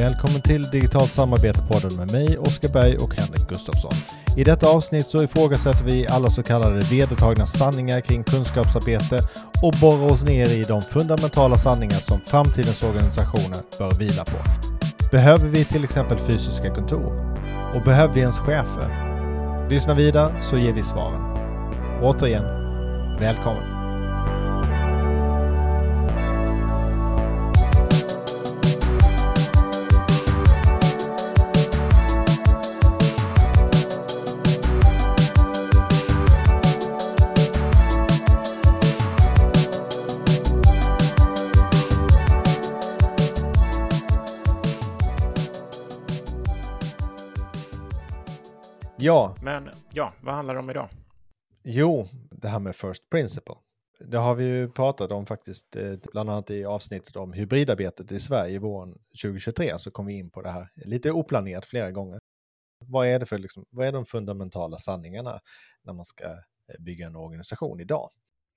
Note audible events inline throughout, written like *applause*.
Välkommen till Digitalt samarbete-podden med mig, Oskar Berg och Henrik Gustafsson. I detta avsnitt så ifrågasätter vi alla så kallade vedertagna sanningar kring kunskapsarbete och borrar oss ner i de fundamentala sanningar som framtidens organisationer bör vila på. Behöver vi till exempel fysiska kontor? Och behöver vi ens chefer? Lyssna vidare så ger vi svaren. Återigen, välkommen! Ja. Men ja, vad handlar det om idag? Jo, det här med First Principle. Det har vi ju pratat om faktiskt, eh, bland annat i avsnittet om hybridarbetet i Sverige våren 2023 så kom vi in på det här lite oplanerat flera gånger. Vad är det för, liksom, vad är de fundamentala sanningarna när man ska eh, bygga en organisation idag?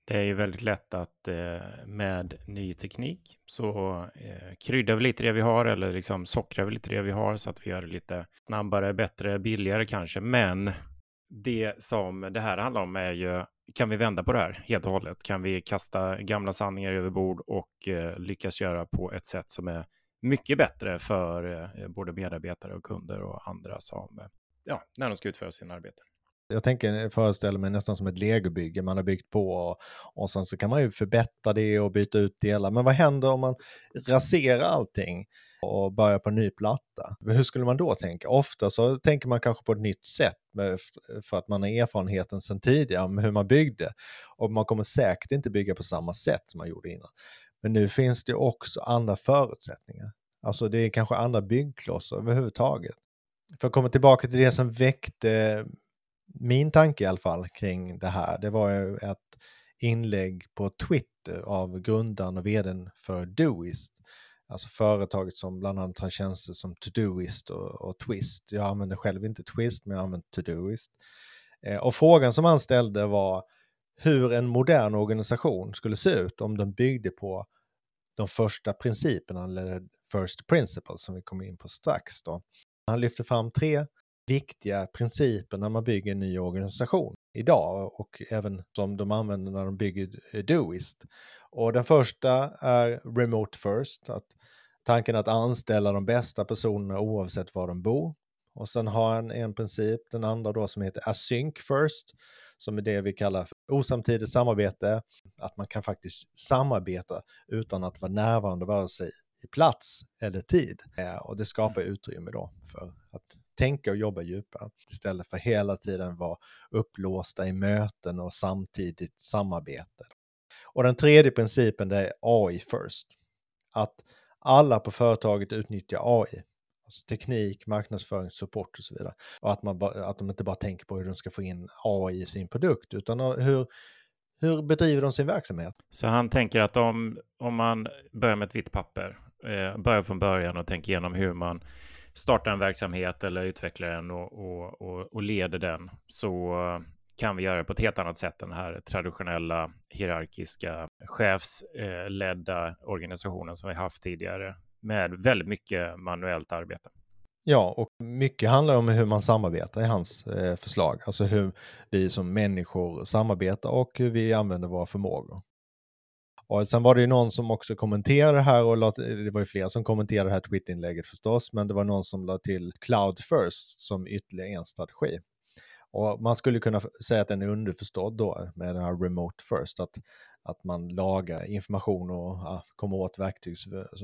Det är ju väldigt lätt att eh, med ny teknik så eh, kryddar vi lite det vi har eller liksom sockrar vi lite det vi har så att vi gör det lite snabbare, bättre, billigare kanske. Men det som det här handlar om är ju, kan vi vända på det här helt och hållet? Kan vi kasta gamla sanningar över bord och eh, lyckas göra på ett sätt som är mycket bättre för eh, både medarbetare och kunder och andra som, eh, ja, när de ska utföra sina arbeten? Jag tänker, föreställer mig nästan som ett legobygge man har byggt på och, och sen så kan man ju förbättra det och byta ut delar. Men vad händer om man raserar allting och börjar på en ny platta? Hur skulle man då tänka? Ofta så tänker man kanske på ett nytt sätt för att man har erfarenheten sedan tidigare om hur man byggde. Och man kommer säkert inte bygga på samma sätt som man gjorde innan. Men nu finns det också andra förutsättningar. Alltså det är kanske andra byggklossar överhuvudtaget. För att komma tillbaka till det som väckte min tanke i alla fall kring det här, det var ju ett inlägg på Twitter av grundaren och vdn för Doist. Alltså företaget som bland annat har tjänster som Todoist och, och Twist. Jag använder själv inte Twist, men jag använder Todoist. Eh, och frågan som han ställde var hur en modern organisation skulle se ut om den byggde på de första principerna, eller first principles som vi kommer in på strax. Då. Han lyfter fram tre viktiga principer när man bygger en ny organisation idag och även som de använder när de bygger Doist. Och den första är remote first, att tanken att anställa de bästa personerna oavsett var de bor. Och sen har han en princip, den andra då som heter async first, som är det vi kallar för osamtidigt samarbete, att man kan faktiskt samarbeta utan att vara närvarande vare sig i plats eller tid. Eh, och det skapar utrymme då för att tänka och jobba djupare istället för hela tiden vara upplåsta i möten och samtidigt samarbete. Och den tredje principen det är AI first. Att alla på företaget utnyttjar AI. Alltså teknik, marknadsföring, support och så vidare. Och att, man att de inte bara tänker på hur de ska få in AI i sin produkt utan hur, hur bedriver de sin verksamhet? Så han tänker att om, om man börjar med ett vitt papper, eh, börjar från början och tänker igenom hur man startar en verksamhet eller utvecklar den och, och, och, och leder den så kan vi göra det på ett helt annat sätt än den här traditionella hierarkiska chefsledda eh, organisationen som vi haft tidigare med väldigt mycket manuellt arbete. Ja, och mycket handlar om hur man samarbetar i hans eh, förslag, alltså hur vi som människor samarbetar och hur vi använder våra förmågor. Och sen var det ju någon som också kommenterade det här och det var ju flera som kommenterade det här Twitter-inlägget förstås, men det var någon som lade till Cloud First som ytterligare en strategi. Och man skulle kunna säga att den är underförstådd då med den här Remote First, att, att man lagar information och ja, kommer åt verktyg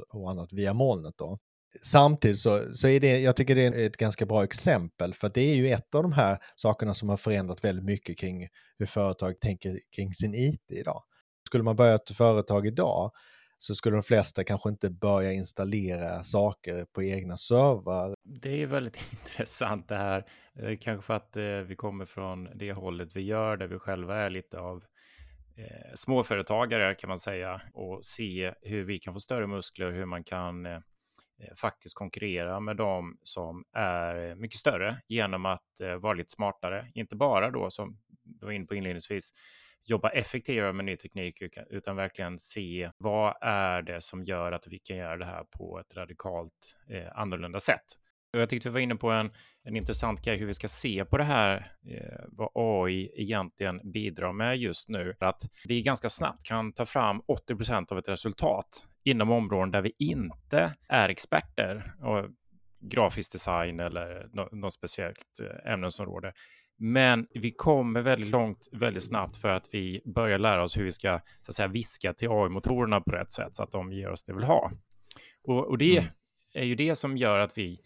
och annat via molnet då. Samtidigt så, så är det, jag tycker det är ett ganska bra exempel, för det är ju ett av de här sakerna som har förändrat väldigt mycket kring hur företag tänker kring sin IT idag skulle man börja ett företag idag så skulle de flesta kanske inte börja installera saker på egna servrar. Det är väldigt *laughs* intressant det här. Eh, kanske för att eh, vi kommer från det hållet vi gör, där vi själva är lite av eh, småföretagare kan man säga och se hur vi kan få större muskler, hur man kan eh, eh faktiskt konkurrera med dem som är mycket större genom att eh, vara lite smartare. Inte bara då som du var inne på inledningsvis, jobba effektivare med ny teknik utan verkligen se vad är det som gör att vi kan göra det här på ett radikalt eh, annorlunda sätt. Och jag tyckte vi var inne på en, en intressant grej hur vi ska se på det här, eh, vad AI egentligen bidrar med just nu. Att vi ganska snabbt kan ta fram 80% av ett resultat inom områden där vi inte är experter, och grafisk design eller något speciellt eh, ämnesområde. Men vi kommer väldigt långt väldigt snabbt för att vi börjar lära oss hur vi ska så att säga, viska till AI-motorerna på rätt sätt så att de ger oss det vi vill ha. Och, och det mm. är ju det som gör att vi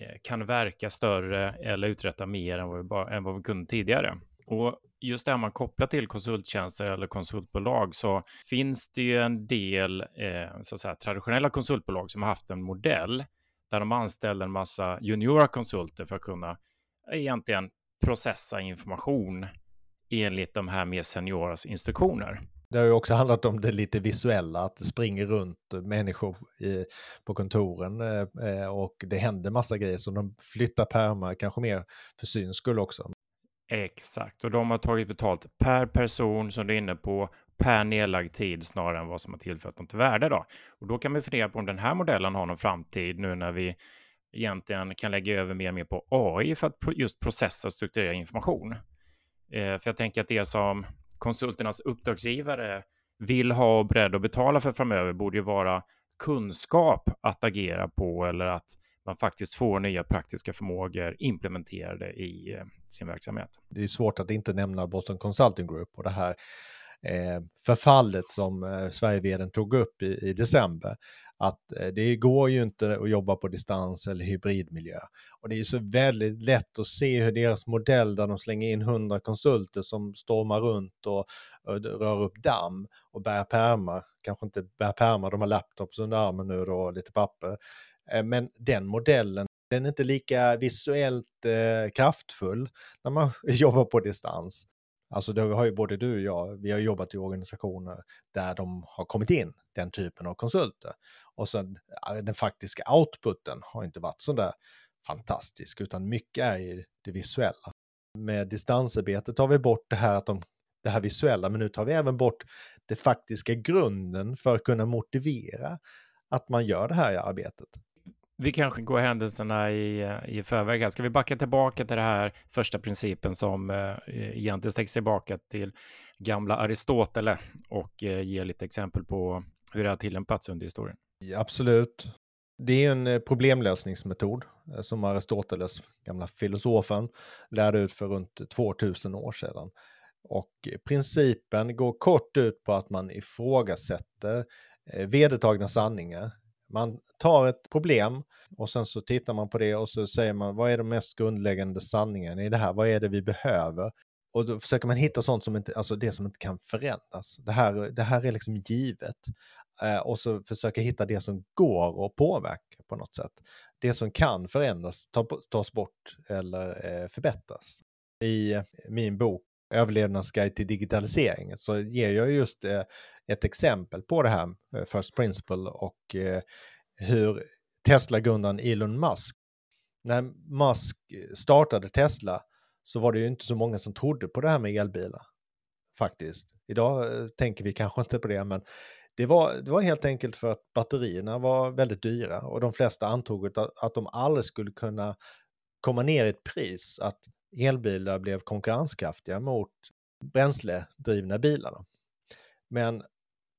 eh, kan verka större eller uträtta mer än vad vi, bara, än vad vi kunde tidigare. Och just det här man kopplar till konsulttjänster eller konsultbolag så finns det ju en del eh, så att säga, traditionella konsultbolag som har haft en modell där de anställer en massa juniora konsulter för att kunna egentligen processa information enligt de här mer senioras instruktioner. Det har ju också handlat om det lite visuella, att det springer runt människor i, på kontoren eh, och det händer massa grejer, så de flyttar pärmar, kanske mer för syns skull också. Exakt, och de har tagit betalt per person som du är inne på, per nedlagd tid snarare än vad som har tillfört något värde. Då. Och då kan vi fundera på om den här modellen har någon framtid nu när vi egentligen kan lägga över mer och mer på AI för att just processa och strukturera information. Eh, för jag tänker att det som konsulternas uppdragsgivare vill ha och beredd att betala för framöver borde ju vara kunskap att agera på eller att man faktiskt får nya praktiska förmågor implementerade i eh, sin verksamhet. Det är svårt att inte nämna Boston Consulting Group och det här Eh, förfallet som eh, Sverigeveden tog upp i, i december. Att eh, det går ju inte att jobba på distans eller hybridmiljö. Och det är ju så väldigt lätt att se hur deras modell där de slänger in hundra konsulter som stormar runt och, och rör upp damm och bär pärmar, kanske inte bär pärmar, de har laptops under armen nu då och lite papper. Eh, men den modellen den är inte lika visuellt eh, kraftfull när man *laughs* jobbar på distans. Alltså det har ju både du och jag, vi har jobbat i organisationer där de har kommit in, den typen av konsulter. Och sen den faktiska outputen har inte varit så där fantastisk, utan mycket är ju det visuella. Med distansarbete tar vi bort det här, att de, det här visuella, men nu tar vi även bort det faktiska grunden för att kunna motivera att man gör det här arbetet. Vi kanske går händelserna i, eh, i förväg här. Ska vi backa tillbaka till den här första principen som eh, egentligen sträcks tillbaka till gamla Aristoteles och eh, ge lite exempel på hur det har tillämpats under historien? Ja, absolut. Det är en eh, problemlösningsmetod eh, som Aristoteles, gamla filosofen, lärde ut för runt 2000 år sedan. Och principen går kort ut på att man ifrågasätter vedertagna sanningar man tar ett problem och sen så tittar man på det och så säger man vad är de mest grundläggande sanningen i det här? Vad är det vi behöver? Och då försöker man hitta sånt som inte, alltså det som inte kan förändras. Det här, det här är liksom givet. Eh, och så försöka hitta det som går att påverka på något sätt. Det som kan förändras tas bort eller eh, förbättras. I min bok Överlevnadsguide till digitalisering så ger jag just eh, ett exempel på det här, eh, First Principle och eh, hur Tesla-grundaren Elon Musk, när Musk startade Tesla så var det ju inte så många som trodde på det här med elbilar. Faktiskt. Idag eh, tänker vi kanske inte på det, men det var, det var helt enkelt för att batterierna var väldigt dyra och de flesta antog att, att de aldrig skulle kunna komma ner i ett pris att elbilar blev konkurrenskraftiga mot bränsledrivna bilar. Men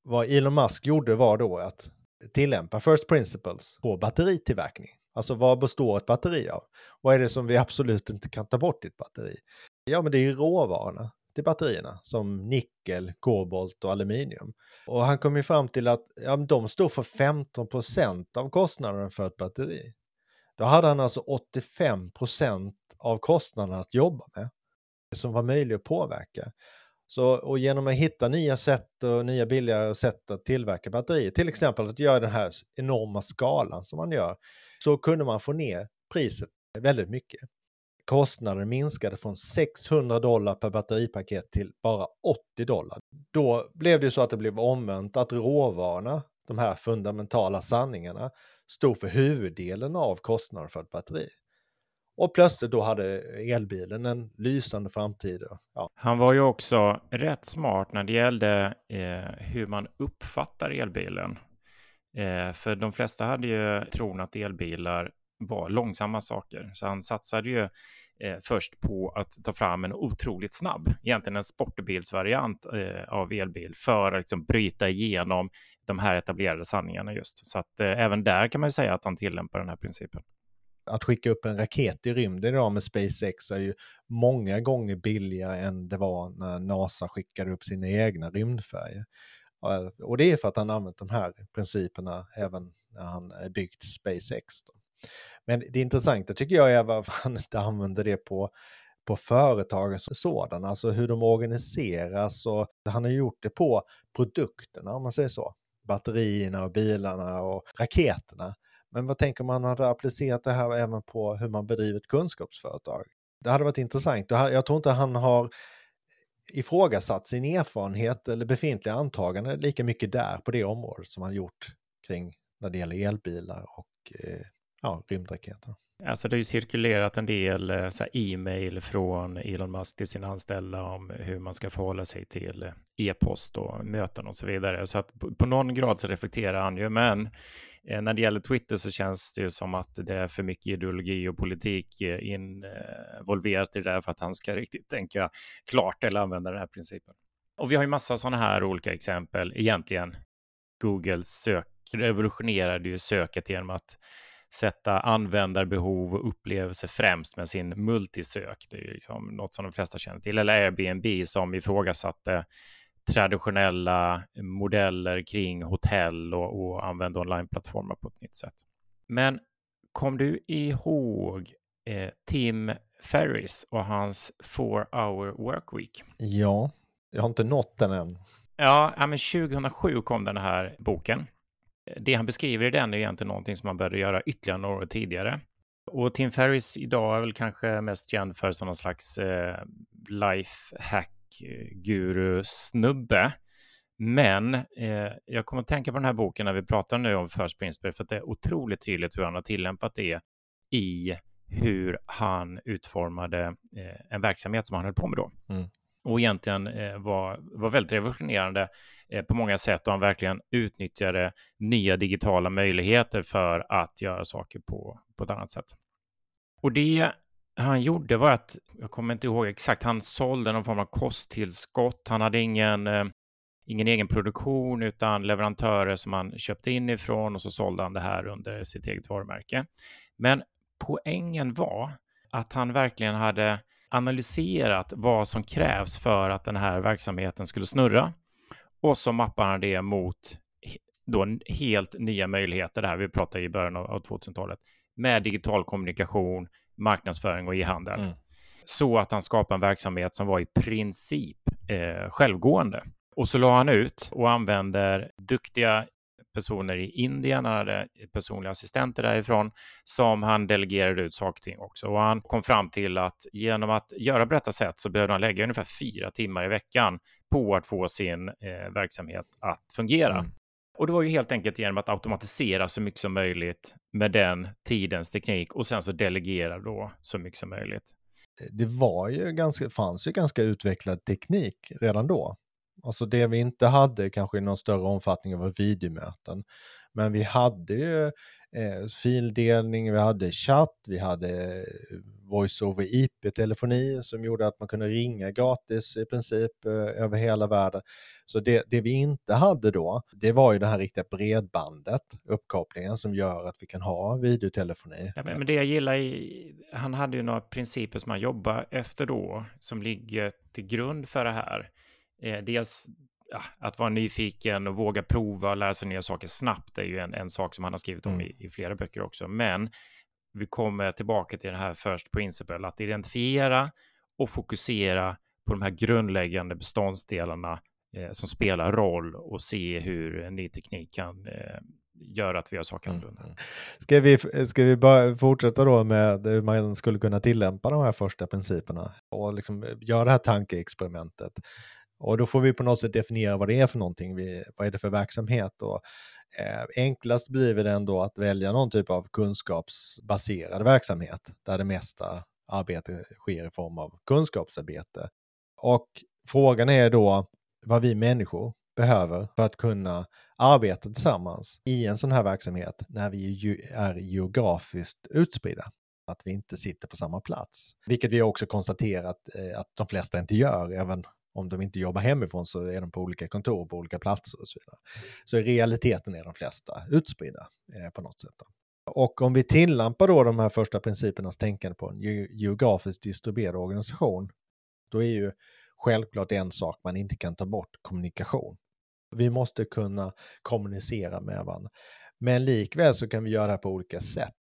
vad Elon Musk gjorde var då att tillämpa First Principles på batteritillverkning. Alltså vad består ett batteri av? Vad är det som vi absolut inte kan ta bort i ett batteri? Ja, men det är ju råvarorna till batterierna som nickel, kobolt och aluminium. Och han kom ju fram till att ja, de står för 15% av kostnaden för ett batteri. Då hade han alltså 85% av kostnaden att jobba med som var möjlig att påverka. Så, och genom att hitta nya sätt och nya billigare sätt att tillverka batterier, till exempel att göra den här enorma skalan som man gör, så kunde man få ner priset väldigt mycket. Kostnaden minskade från 600 dollar per batteripaket till bara 80 dollar. Då blev det så att det blev omvänt, att råvarorna, de här fundamentala sanningarna, stod för huvuddelen av kostnaden för ett batteri. Och plötsligt då hade elbilen en lysande framtid. Ja. Han var ju också rätt smart när det gällde eh, hur man uppfattar elbilen. Eh, för de flesta hade ju tron att elbilar var långsamma saker. Så han satsade ju eh, först på att ta fram en otroligt snabb, egentligen en sportbilsvariant eh, av elbil för att liksom bryta igenom de här etablerade sanningarna just. Så att eh, även där kan man ju säga att han tillämpar den här principen. Att skicka upp en raket i rymden idag med SpaceX är ju många gånger billigare än det var när NASA skickade upp sina egna rymdfärger. Och det är för att han använt de här principerna även när han eh, byggt SpaceX. Då. Men det intressanta tycker jag är varför han inte använder det på, på företagen som sådana, alltså hur de organiseras och han har gjort det på produkterna om man säger så. Batterierna och bilarna och raketerna. Men vad tänker man hade applicerat det här även på hur man bedriver ett kunskapsföretag? Det hade varit intressant. Jag tror inte han har ifrågasatt sin erfarenhet eller befintliga antaganden lika mycket där på det området som han gjort kring när det gäller elbilar och eh, ja, rymdraketer. Alltså det har ju cirkulerat en del eh, e-mail från Elon Musk till sina anställda om hur man ska förhålla sig till eh, e-post och möten och så vidare. Så att på, någon grad så reflekterar han ju, men eh, när det gäller Twitter så känns det ju som att det är för mycket ideologi och politik involverat i det där för att han ska riktigt tänka klart eller använda den här principen. Och vi har ju massa sådana här olika exempel. Egentligen Googles sök revolutionerade ju söket genom att sätta användarbehov och upplevelse främst med sin multisök. Det är liksom något som de flesta känner till. Eller Airbnb som ifrågasatte traditionella modeller kring hotell och, och använde onlineplattformar på ett nytt sätt. Men kom du ihåg eh, Tim Ferris och hans four hour work week? Ja, jag har inte nått den än. Ja, men 2007 kom den här boken det han beskriver i den är egentligen någonting som man började göra ytterligare några år tidigare. Och Tim Ferris idag är väl kanske mest känd för som någon slags eh, lifehack-guru-snubbe. Men eh, jag kommer att tänka på den här boken när vi pratar nu om First Principle, för att det är otroligt tydligt hur han har tillämpat det i hur han utformade eh, en verksamhet som han höll på med då. Mm. Och egentligen eh, var, var väldigt revolutionerande eh, på många sätt och han verkligen utnyttjade nya digitala möjligheter för att göra saker på, på ett annat sätt. Och det han gjorde var att, jag kommer inte ihåg exakt, han sålde någon form av kosttillskott. Han hade ingen, eh, ingen egen produktion utan leverantörer som han köpte inifrån och så sålde han det här under sitt eget varumärke. Men poängen var att han verkligen hade analyserat vad som krävs för att den här verksamheten skulle snurra och så mappar han det mot då helt nya möjligheter där vi pratar i början av 2000-talet med digital kommunikation, marknadsföring och e-handel. Mm. Så att han skapar en verksamhet som var i princip eh, självgående. Och så la han ut och använder duktiga personer i Indien, han hade personliga assistenter därifrån som han delegerade ut saker till också. Och han kom fram till att genom att göra på detta sätt så behövde han lägga ungefär fyra timmar i veckan på att få sin eh, verksamhet att fungera. Mm. Och det var ju helt enkelt genom att automatisera så mycket som möjligt med den tidens teknik och sen så delegera då så mycket som möjligt. Det var ju ganska, fanns ju ganska utvecklad teknik redan då. Alltså det vi inte hade kanske i någon större omfattning var videomöten. Men vi hade ju eh, fildelning, vi hade chatt, vi hade eh, voice over IP-telefoni som gjorde att man kunde ringa gratis i princip eh, över hela världen. Så det, det, vi inte hade då, det var ju det här riktiga bredbandet, uppkopplingen som gör att vi kan ha videotelefoni. Ja, men, men det jag gillar i, han hade ju några principer som han jobbar efter då, som ligger till grund för det här. Eh, dels ja, att vara nyfiken och våga prova och lära sig nya saker snabbt är ju en, en sak som han har skrivit om mm. i, i, flera böcker också. Men vi kommer tillbaka till den här first principle, att identifiera och fokusera på de här grundläggande beståndsdelarna eh, som spelar roll och se hur ny teknik kan eh, göra att vi gör saker mm, annorlunda. Mm. Ska vi, ska vi bara fortsätta då med hur man skulle kunna tillämpa de här första principerna och liksom göra det här tankeexperimentet? Och då får vi på något sätt definiera vad det är för någonting, vi, vad är det för verksamhet och Eh, enklast blir det ändå att välja någon typ av kunskapsbaserad verksamhet där det mesta arbete sker i form av kunskapsarbete. Och frågan är då vad vi människor behöver för att kunna arbeta tillsammans i en sån här verksamhet när vi är geografiskt utspridda. Att vi inte sitter på samma plats. Vilket vi också konstaterat eh, att de flesta inte gör, även om de inte jobbar hemifrån så är de på olika kontor på olika platser och så vidare. Så i realiteten är de flesta utspridda eh, på något sätt. Då. Och om vi tillämpar då de här första principernas tänkande på en geografiskt distribuerad organisation, då är ju självklart en sak man inte kan ta bort kommunikation. Vi måste kunna kommunicera med varandra. Men likväl så kan vi göra det på olika sätt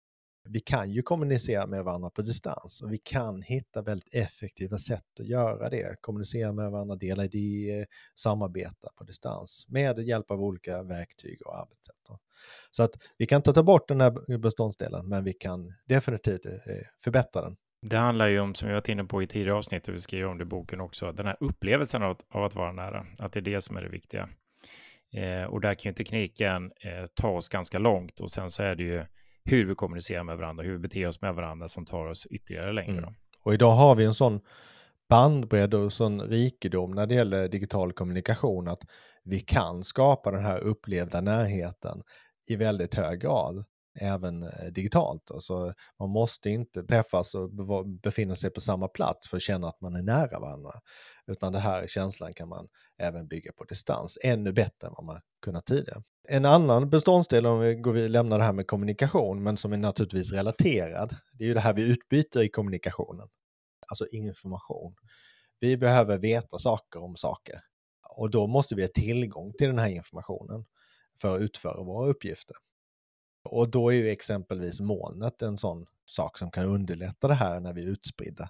vi kan ju kommunicera med varandra på distans och vi kan hitta väldigt effektiva sätt att göra det. Kommunicera med varandra, dela idéer, samarbeta på distans med hjälp av olika verktyg och arbetssätt. Så att vi kan inte ta bort den här beståndsdelen, men vi kan definitivt eh, förbättra den. Det handlar ju om, som vi varit inne på i tidigare avsnitt och vi skriver om det i boken också, den här upplevelsen av att, av att vara nära, att det är det som är det viktiga. Eh, och där kan ju tekniken eh, ta oss ganska långt och sen så är det ju hur vi kommunicerar med varandra, hur vi beter oss med varandra som tar oss ytterligare längre. Mm. Och idag har vi en sån bandbredd och sån rikedom när det gäller digital kommunikation att vi kan skapa den här upplevda närheten i väldigt hög grad även eh, digitalt. Alltså, man måste inte träffas och befinna sig på samma plats för att känna att man är nära varandra. Utan den här känslan kan man även bygga på distans, ännu bättre än vad man kunnat tidigare. En annan beståndsdel, om vi, går, vi lämnar det här med kommunikation, men som är naturligtvis relaterad, det är ju det här vi utbyter i kommunikationen. Alltså information. Vi behöver veta saker om saker och då måste vi ha tillgång till den här informationen för att utföra våra uppgifter. Och då är ju exempelvis molnet en sån sak som kan underlätta det här när vi är utspridda.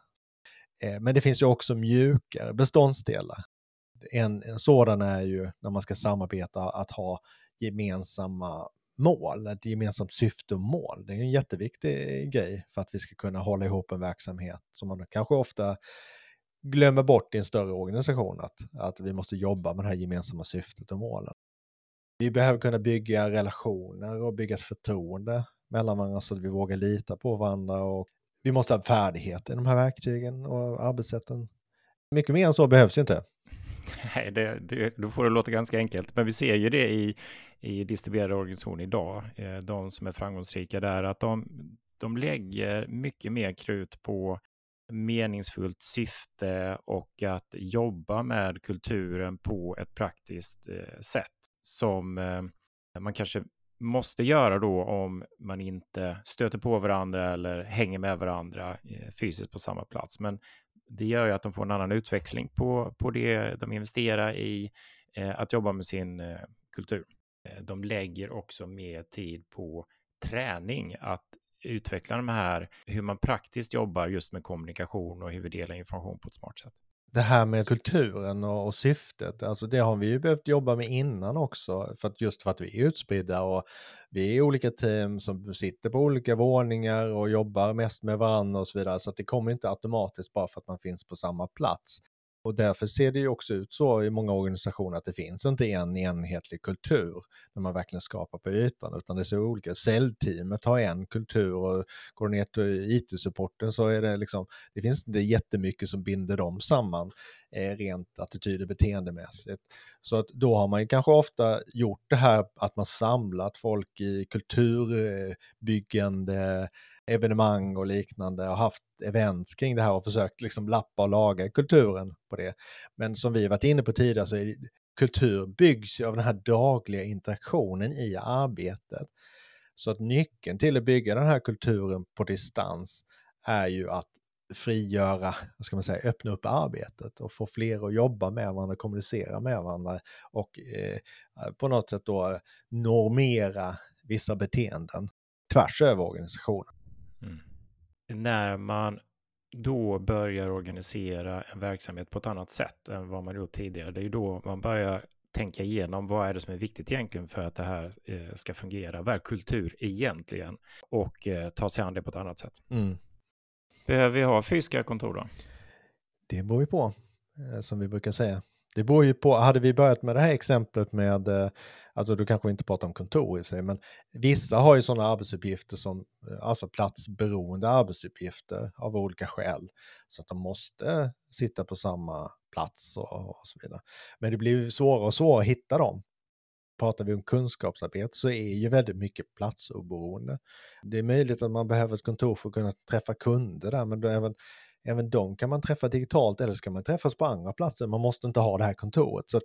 Eh, men det finns ju också mjukare beståndsdelar. En, en sådan är ju när man ska samarbeta att ha gemensamma mål, ett gemensamt syfte och mål. Det är en jätteviktig grej för att vi ska kunna hålla ihop en verksamhet som man kanske ofta glömmer bort i en större organisation, att, att vi måste jobba med det här gemensamma syftet och målen. Vi behöver kunna bygga relationer och bygga ett förtroende mellan varandra så att vi vågar lita på varandra och vi måste ha färdigheter i de här verktygen och arbetssätten. Mycket mer än så behövs ju inte. *laughs* Nej, det, det, då får det låta ganska enkelt. Men vi ser ju det i, i distribuerade organisationer idag, eh, de som är framgångsrika där, att de, de lägger mycket mer krut på meningsfullt syfte och att jobba med kulturen på ett praktiskt eh, sätt som eh, man kanske måste göra då om man inte stöter på varandra eller hänger med varandra eh, fysiskt på samma plats. Men det gör ju att de får en annan utväxling på, på det de investerar i, eh, att jobba med sin kultur. De lägger också mer tid på träning, att utveckla de här, hur man praktiskt jobbar just med kommunikation och hur vi delar information på ett smart sätt det här med kulturen och, och, syftet, alltså det har vi ju behövt jobba med innan också, för att just för att vi är utspridda och vi är olika team som sitter på olika våningar och jobbar mest med varandra och så vidare, så att det kommer inte automatiskt bara för att man finns på samma plats. Och därför ser det ju också ut så i många organisationer att det finns inte en enhetlig kultur när man verkligen skapar på ytan, utan det ser olika. Säljteamet har en kultur och går ner till IT-supporten så är det liksom, det finns inte jättemycket som binder dem samman eh, rent attityd och beteendemässigt. Så att då har man ju kanske ofta gjort det här att man samlat folk i kulturbyggande eh, evenemang och liknande och haft events kring det här och försökt liksom lappa och laga kulturen på det. Men som vi varit inne på tidigare så är kultur byggs ju av den här dagliga interaktionen i arbetet. Så att nyckeln till att bygga den här kulturen på distans är ju att frigöra, vad ska man säga, öppna upp arbetet och få fler att jobba med varandra, kommunicera med varandra och eh, på något sätt då normera vissa beteenden tvärs över organisationen. Mm. När man då börjar organisera en verksamhet på ett annat sätt än vad man gjort tidigare, det är ju då man börjar tänka igenom vad är det som är viktigt egentligen för att det här eh, ska fungera. Vad är kultur egentligen? Och eh, ta sig an det på ett annat sätt. Mm. Behöver vi ha fysiska kontor då? Det beror ju på, eh, som vi brukar säga. Det beror ju på, hade vi börjat med det här exemplet med, eh, alltså du kanske inte pratar om kontor i sig, men vissa har ju sådana arbetsuppgifter som, eh, alltså platsberoende arbetsuppgifter av olika skäl. Så att de måste sitta på samma plats och, och så vidare. Men det blir ju svårare och svårare att hitta dem. Pratar vi om kunskapsarbete så är ju väldigt mycket platsoberoende. Det är möjligt att man behöver ett kontor för att kunna träffa kunder där, men då även Även de kan man träffa digitalt eller ska man träffas på andra platser. Man måste inte ha det här kontoret. Så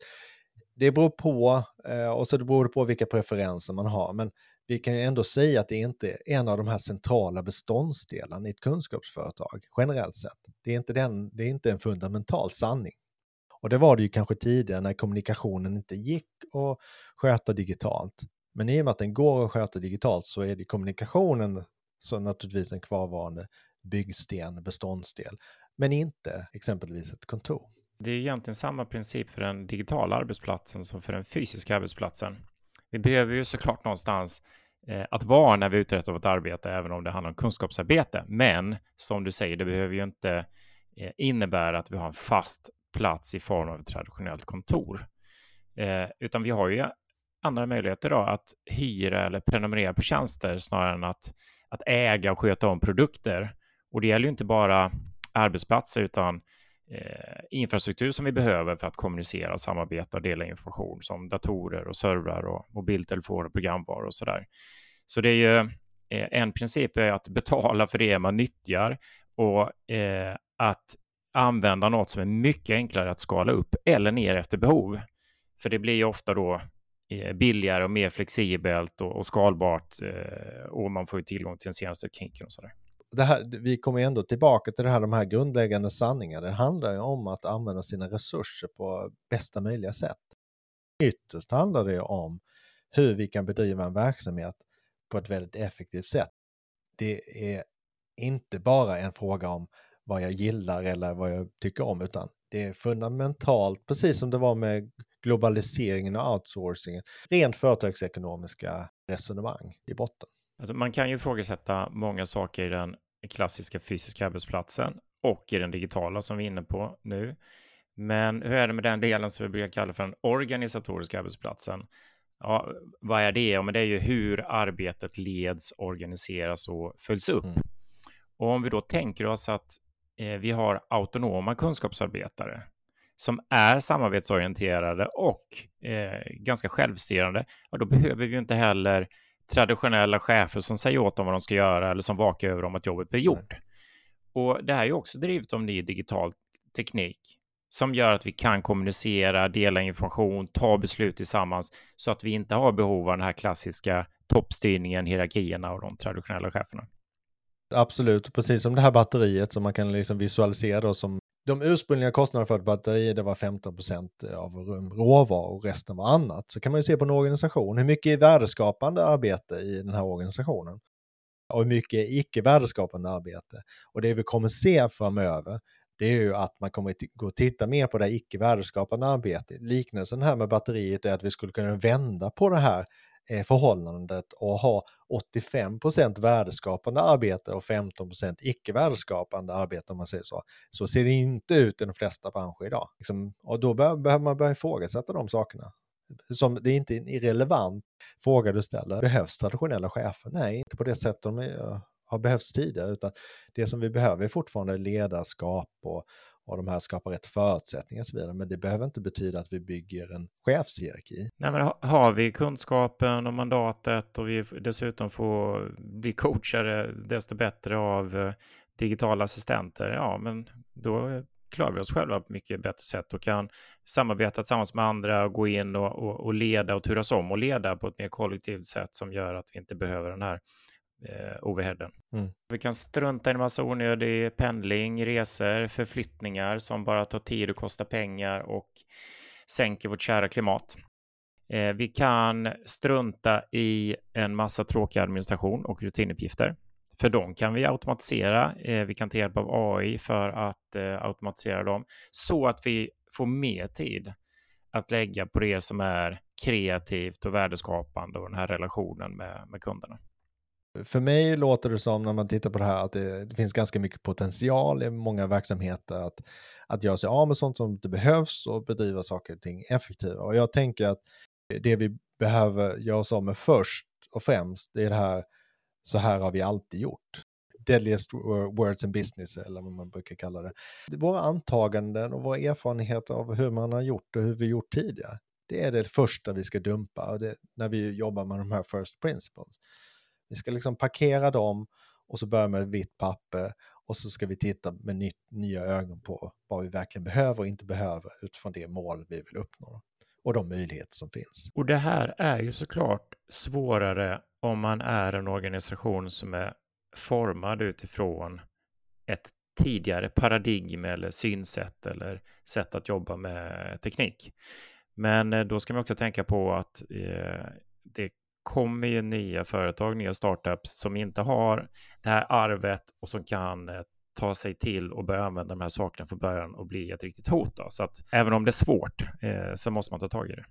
det beror på eh, och så det beror på vilka preferenser man har. Men vi kan ändå säga att det inte är en av de här centrala beståndsdelarna i ett kunskapsföretag generellt sett. Det är inte, den, det är inte en fundamental sanning. Och det var det ju kanske tidigare när kommunikationen inte gick att sköta digitalt. Men i och med att den går att sköta digitalt så är det kommunikationen som naturligtvis en kvarvarande byggsten, beståndsdel, men inte exempelvis ett kontor. Det är egentligen samma princip för den digitala arbetsplatsen som för den fysiska arbetsplatsen. Vi behöver ju såklart någonstans eh, att vara när vi uträttar vårt arbete, även om det handlar om kunskapsarbete. Men som du säger, det behöver ju inte eh, innebära att vi har en fast plats i form av ett traditionellt kontor, eh, utan vi har ju andra möjligheter då att hyra eller prenumerera på tjänster snarare än att, att äga och sköta om produkter. Och det gäller ju inte bara arbetsplatser utan eh, infrastruktur som vi behöver för att kommunicera, samarbeta och dela information som datorer och servrar och mobiltelefoner och programvaror och så där. Så det är ju eh, en princip är att betala för det man nyttjar och eh, att använda något som är mycket enklare att skala upp eller ner efter behov. För det blir ju ofta då eh, billigare och mer flexibelt och, och skalbart eh, och man får ju tillgång till den senaste kinken och så det här, vi kommer ändå tillbaka till det här, de här grundläggande sanningarna. Det handlar ju om att använda sina resurser på bästa möjliga sätt. Ytterst handlar det om hur vi kan bedriva en verksamhet på ett väldigt effektivt sätt. Det är inte bara en fråga om vad jag gillar eller vad jag tycker om, utan det är fundamentalt, precis som det var med globaliseringen och outsourcingen, rent företagsekonomiska resonemang i botten. Alltså man kan ju ifrågasätta många saker i den klassiska fysiska arbetsplatsen och i den digitala som vi är inne på nu. Men hur är det med den delen som vi brukar kalla för den organisatoriska arbetsplatsen? Ja, vad är det? Ja, men det är ju hur arbetet leds, organiseras och följs upp. Mm. Och om vi då tänker oss att eh, vi har autonoma kunskapsarbetare som är samarbetsorienterade och eh, ganska självstyrande, ja, då behöver vi inte heller traditionella chefer som säger åt dem vad de ska göra eller som vakar över om att jobbet blir gjort. Och det här är ju också drivet av ny digital teknik som gör att vi kan kommunicera, dela information, ta beslut tillsammans så att vi inte har behov av den här klassiska toppstyrningen, hierarkierna och de traditionella cheferna. Absolut, precis som det här batteriet som man kan liksom visualisera då som de ursprungliga kostnaderna för ett batteri det var 15% av råvaror och resten var annat. Så kan man ju se på en organisation, hur mycket är värdeskapande arbete i den här organisationen? Och hur mycket är icke värdeskapande arbete? Och det vi kommer se framöver, det är ju att man kommer gå och titta mer på det icke värdeskapande arbetet. Liknelsen här med batteriet är att vi skulle kunna vända på det här Eh, förhållandet och ha 85% värdeskapande arbete och 15% icke värdeskapande arbete om man säger så. Så ser det inte ut i de flesta branscher idag. Liksom, och då behöver man börja ifrågasätta de sakerna. Som, det är inte en irrelevant fråga du ställer. Behövs traditionella chefer? Nej, inte på det sätt de är, har behövts tidigare, utan det som vi behöver är fortfarande ledarskap och, och de här skapar rätt förutsättningar och så vidare. Men det behöver inte betyda att vi bygger en chefshierarki. Nej, men har vi kunskapen och mandatet och vi dessutom får bli coachade desto bättre av eh, digitala assistenter, ja, men då klarar vi oss själva på mycket bättre sätt och kan samarbeta tillsammans med andra och gå in och, och, och leda och turas om och leda på ett mer kollektivt sätt som gör att vi inte behöver den här eh, overheaden. Mm. Vi kan strunta i en massa onödig pendling, resor, förflyttningar som bara tar tid och kostar pengar och sänker vårt kära klimat. Eh, vi kan strunta i en massa tråkig administration och rutinuppgifter. För dem kan vi automatisera. Eh, vi kan ta hjälp av AI för att eh, automatisera dem så att vi får mer tid att lägga på det som är kreativt och värdeskapande och den här relationen med, med kunderna. För mig låter det som när man tittar på det här att det, det finns ganska mycket potential i många verksamheter att, att göra sig av med sånt som inte behövs och bedriva saker och ting effektivare. Och jag tänker att det vi behöver göra oss av med först och främst, det är det här, så här har vi alltid gjort. Deadliest words in business, eller vad man brukar kalla det. Våra antaganden och våra erfarenheter av hur man har gjort och hur vi gjort tidigare, det är det första vi ska dumpa det, när vi jobbar med de här first principles. Vi ska liksom parkera dem och så börja med ett vitt papper och så ska vi titta med nytt, nya ögon på vad vi verkligen behöver och inte behöver utifrån det mål vi vill uppnå och de möjligheter som finns. Och det här är ju såklart svårare om man är en organisation som är formad utifrån ett tidigare paradigm eller synsätt eller sätt att jobba med teknik. Men eh, då ska man också tänka på att eh, det kommer ju nya företag, nya startups som inte har det här arvet och som kan eh, ta sig till och börja använda de här sakerna från början och bli ett riktigt hot. Då. Så att även om det är svårt eh, så måste man ta tag i det.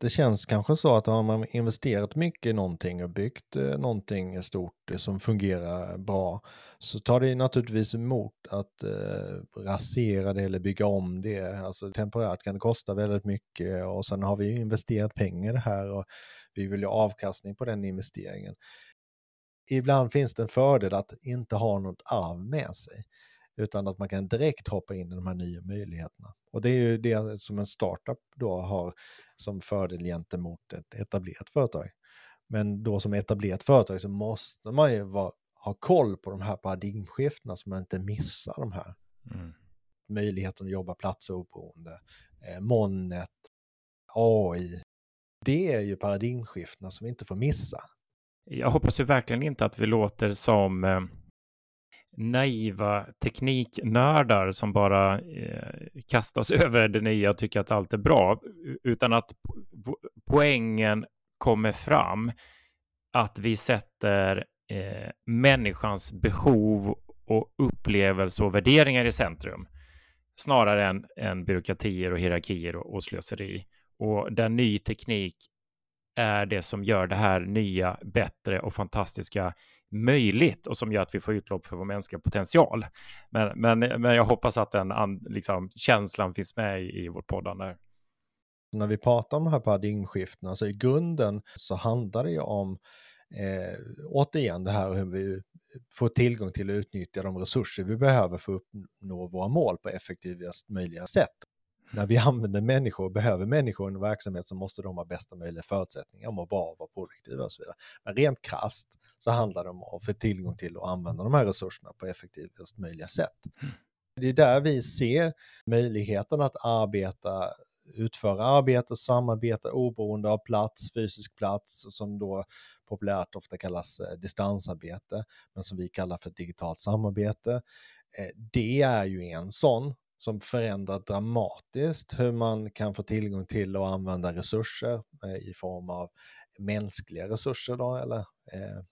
Det känns kanske så att har man investerat mycket i någonting och byggt eh, någonting stort eh, som fungerar bra så tar det naturligtvis emot att eh, rasera det eller bygga om det. Alltså temporärt kan det kosta väldigt mycket och sen har vi investerat pengar här och vi vill ju avkastning på den investeringen ibland finns det en fördel att inte ha något arv med sig. Utan att man kan direkt hoppa in i de här nya möjligheterna. Och det är ju det som en startup då har som fördel gentemot ett etablerat företag. Men då som etablerat företag så måste man ju vara, ha koll på de här paradigmskiftena så man inte missar de här. Mm. Möjligheten att jobba platsoberoende, eh, molnet, AI. Det är ju paradigmskiftena som vi inte får missa. Jag hoppas ju verkligen inte att vi låter som eh, naiva tekniknördar som bara eh, kastas *laughs* över det nya och tycker att allt är bra, utan att poängen kommer fram att vi sätter eh, människans behov och upplevelse och värderingar i centrum snarare än, än byråkratier och hierarkier och, och slöseri. Och där ny teknik är det som gör det här nya, bättre och fantastiska möjligt och som gör att vi får utlopp för vår mänskliga potential. Men, men, men jag hoppas att den liksom, känslan finns med i, i vårt poddande. När vi pratar om de här paradigmskiftena, så i grunden så handlar det ju om eh, återigen det här hur vi får tillgång till att utnyttja de resurser vi behöver för att uppnå våra mål på effektivast möjliga sätt när vi använder människor och behöver människor i en verksamhet så måste de ha bästa möjliga förutsättningar, må bra, vara produktiva och så vidare. Men rent krast så handlar det om att få tillgång till och använda de här resurserna på effektivast möjliga sätt. Mm. Det är där vi ser möjligheten att arbeta utföra arbete samarbeta oberoende av plats, fysisk plats, som då populärt ofta kallas eh, distansarbete, men som vi kallar för digitalt samarbete. Eh, det är ju en sån som förändrar dramatiskt hur man kan få tillgång till och använda resurser eh, i form av mänskliga resurser då, eller eh,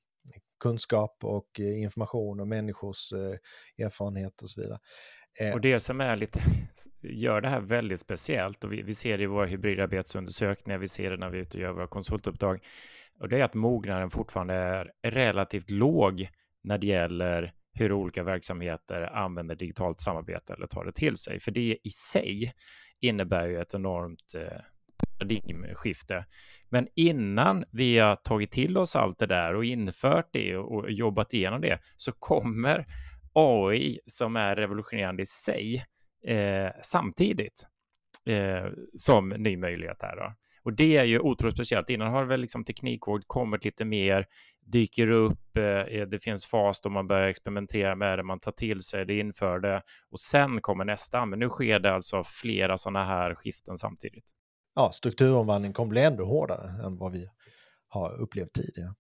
kunskap och eh, information och människors eh, erfarenhet och så vidare. Eh, och det som är lite, *laughs* gör det här väldigt speciellt och vi, vi ser det i våra hybridarbetsundersökningar, vi ser det när vi är ute och gör våra konsultuppdrag, och det är att mognaden fortfarande är relativt låg när det gäller hur olika verksamheter använder digitalt samarbete eller tar det till sig. För det i sig innebär ju ett enormt eh, paradigmskifte. Men innan vi har tagit till oss allt det där och infört det och jobbat igenom det så kommer AI som är revolutionerande i sig eh, samtidigt eh, som ny möjlighet här. Då. Och det är ju otroligt speciellt. Innan har väl liksom teknikvård kommit lite mer dyker upp, eh, det finns fas då man börjar experimentera med det, man tar till sig det, inför det och sen kommer nästa. Men nu sker det alltså flera sådana här skiften samtidigt. Ja, strukturomvandling kommer bli ännu hårdare än vad vi har upplevt tidigare.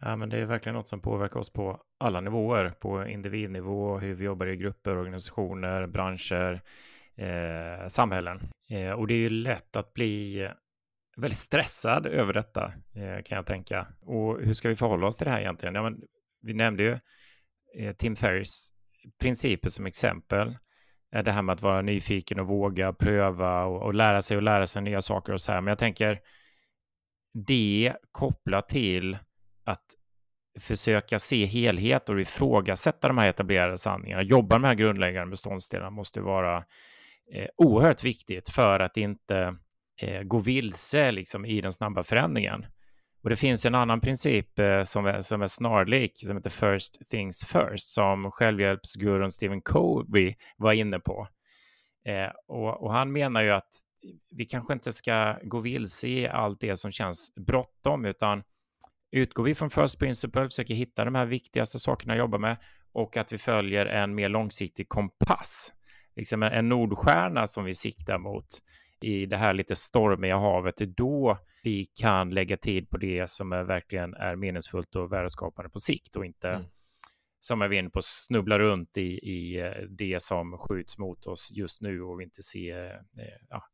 Ja, men det är verkligen något som påverkar oss på alla nivåer, på individnivå, hur vi jobbar i grupper, organisationer, branscher, eh, samhällen. Eh, och det är ju lätt att bli väldigt stressad över detta, eh, kan jag tänka. Och hur ska vi förhålla oss till det här egentligen? Ja, men vi nämnde ju eh, Tim Ferris principer som exempel. Eh, det här med att vara nyfiken och våga pröva och, och lära sig och lära sig nya saker och så här. Men jag tänker det kopplat till att försöka se helhet och ifrågasätta de här etablerade sanningarna, jobba med de här grundläggande beståndsdelarna måste vara eh, oerhört viktigt för att inte eh, gå vilse liksom, i den snabba förändringen. Och det finns en annan princip eh, som, är, som är snarlik, som heter first things first, som självhjälpsgurun Stephen Covey var inne på. Eh, och, och, han menar ju att vi kanske inte ska gå vilse i allt det som känns bråttom, utan utgår vi från first principle, försöker hitta de här viktigaste sakerna att jobba med och att vi följer en mer långsiktig kompass, liksom en nordstjärna som vi siktar mot i det här lite stormiga havet, det är då vi kan lägga tid på det som är, verkligen är meningsfullt och värdeskapande på sikt och inte mm. som är vi inne på snubbla runt i, i eh, det som skjuts mot oss just nu och vi inte ser, eh, ja,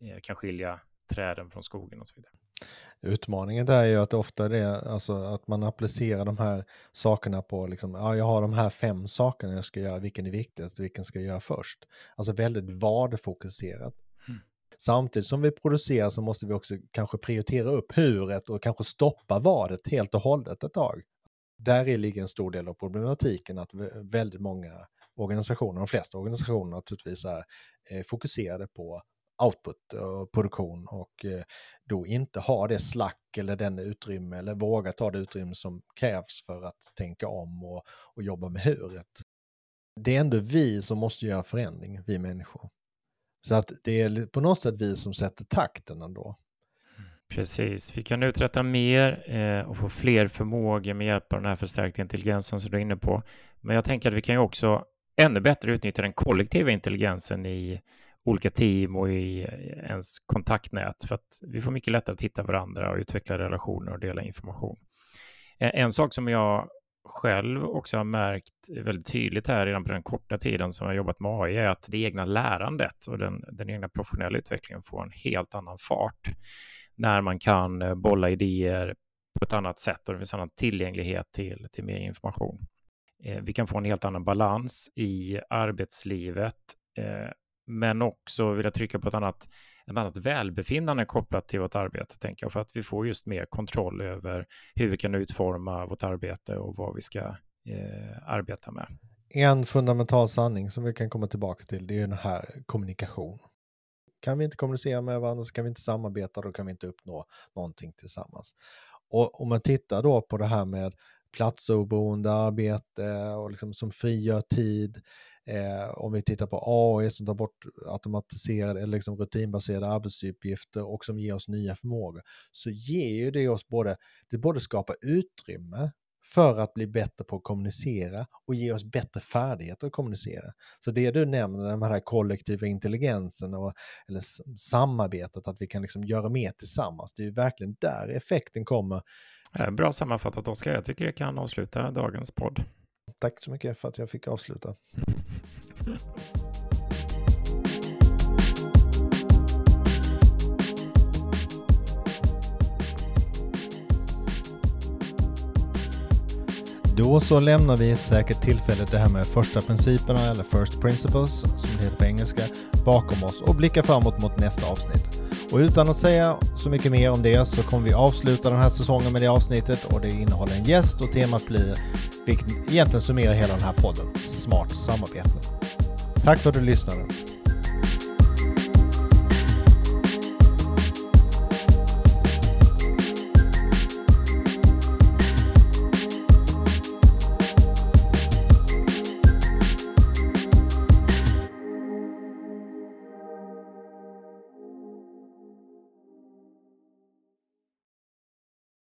eh, kan skilja träden från skogen och så vidare. Utmaningen där är ju att ofta det är alltså att man applicerar de här sakerna på, liksom, ja, jag har de här fem sakerna jag ska göra, vilken är viktigast, vilken ska jag göra först? Alltså väldigt vad-fokuserat. Samtidigt som vi producerar så måste vi också kanske prioritera upp huret och kanske stoppa vadet helt och hållet ett tag. Där ligger en stor del av problematiken att väldigt många organisationer, de flesta organisationer naturligtvis är eh, fokuserade på output och produktion och eh, då inte ha det slack eller den utrymme eller våga ta det utrymme som krävs för att tänka om och, och jobba med huret. Det är ändå vi som måste göra förändring, vi människor. Så att det är på något sätt vi som sätter takten ändå. Precis, vi kan uträtta mer eh, och få fler förmågor med hjälp av den här förstärkta intelligensen som du är inne på. Men jag tänker att vi kan ju också ännu bättre utnyttja den kollektiva intelligensen i olika team och i eh, ens kontaktnät för att vi får mycket lättare att hitta varandra och utveckla relationer och dela information. Eh, en sak som jag själv också har märkt väldigt tydligt här redan på den korta tiden som jag jobbat med AI är att det egna lärandet och den, den egna professionella utvecklingen får en helt annan fart när man kan eh, bolla idéer på ett annat sätt och det finns annan tillgänglighet till, till mer information. Eh, vi kan få en helt annan balans i arbetslivet, eh, men också vill jag trycka på ett annat ett annat välbefinnande kopplat till vårt arbete, tänker jag, för att vi får just mer kontroll över hur vi kan utforma vårt arbete och vad vi ska eh, arbeta med. En fundamental sanning som vi kan komma tillbaka till, det är den här kommunikation. Kan vi inte kommunicera med varandra så kan vi inte samarbeta, då kan vi inte uppnå någonting tillsammans. Och om man tittar då på det här med platsoberoende arbete och liksom som frigör tid, Eh, om vi tittar på AI som tar bort automatiserade eller liksom rutinbaserade arbetsuppgifter och som ger oss nya förmågor, så ger ju det oss både, det både skapar utrymme för att bli bättre på att kommunicera och ge oss bättre färdigheter att kommunicera. Så det du nämner, den här kollektiva intelligensen och, eller samarbetet, att vi kan liksom göra mer tillsammans, det är ju verkligen där effekten kommer. Eh, bra sammanfattat Oskar, jag tycker jag kan avsluta dagens podd. Tack så mycket för att jag fick avsluta. Då så lämnar vi säkert tillfället det här med första principerna eller first principles som det heter på engelska bakom oss och blickar framåt mot nästa avsnitt. Och utan att säga så mycket mer om det så kommer vi avsluta den här säsongen med det avsnittet och det innehåller en gäst och temat blir, vilket egentligen summerar hela den här podden, smart samarbete. Tack för att du lyssnade.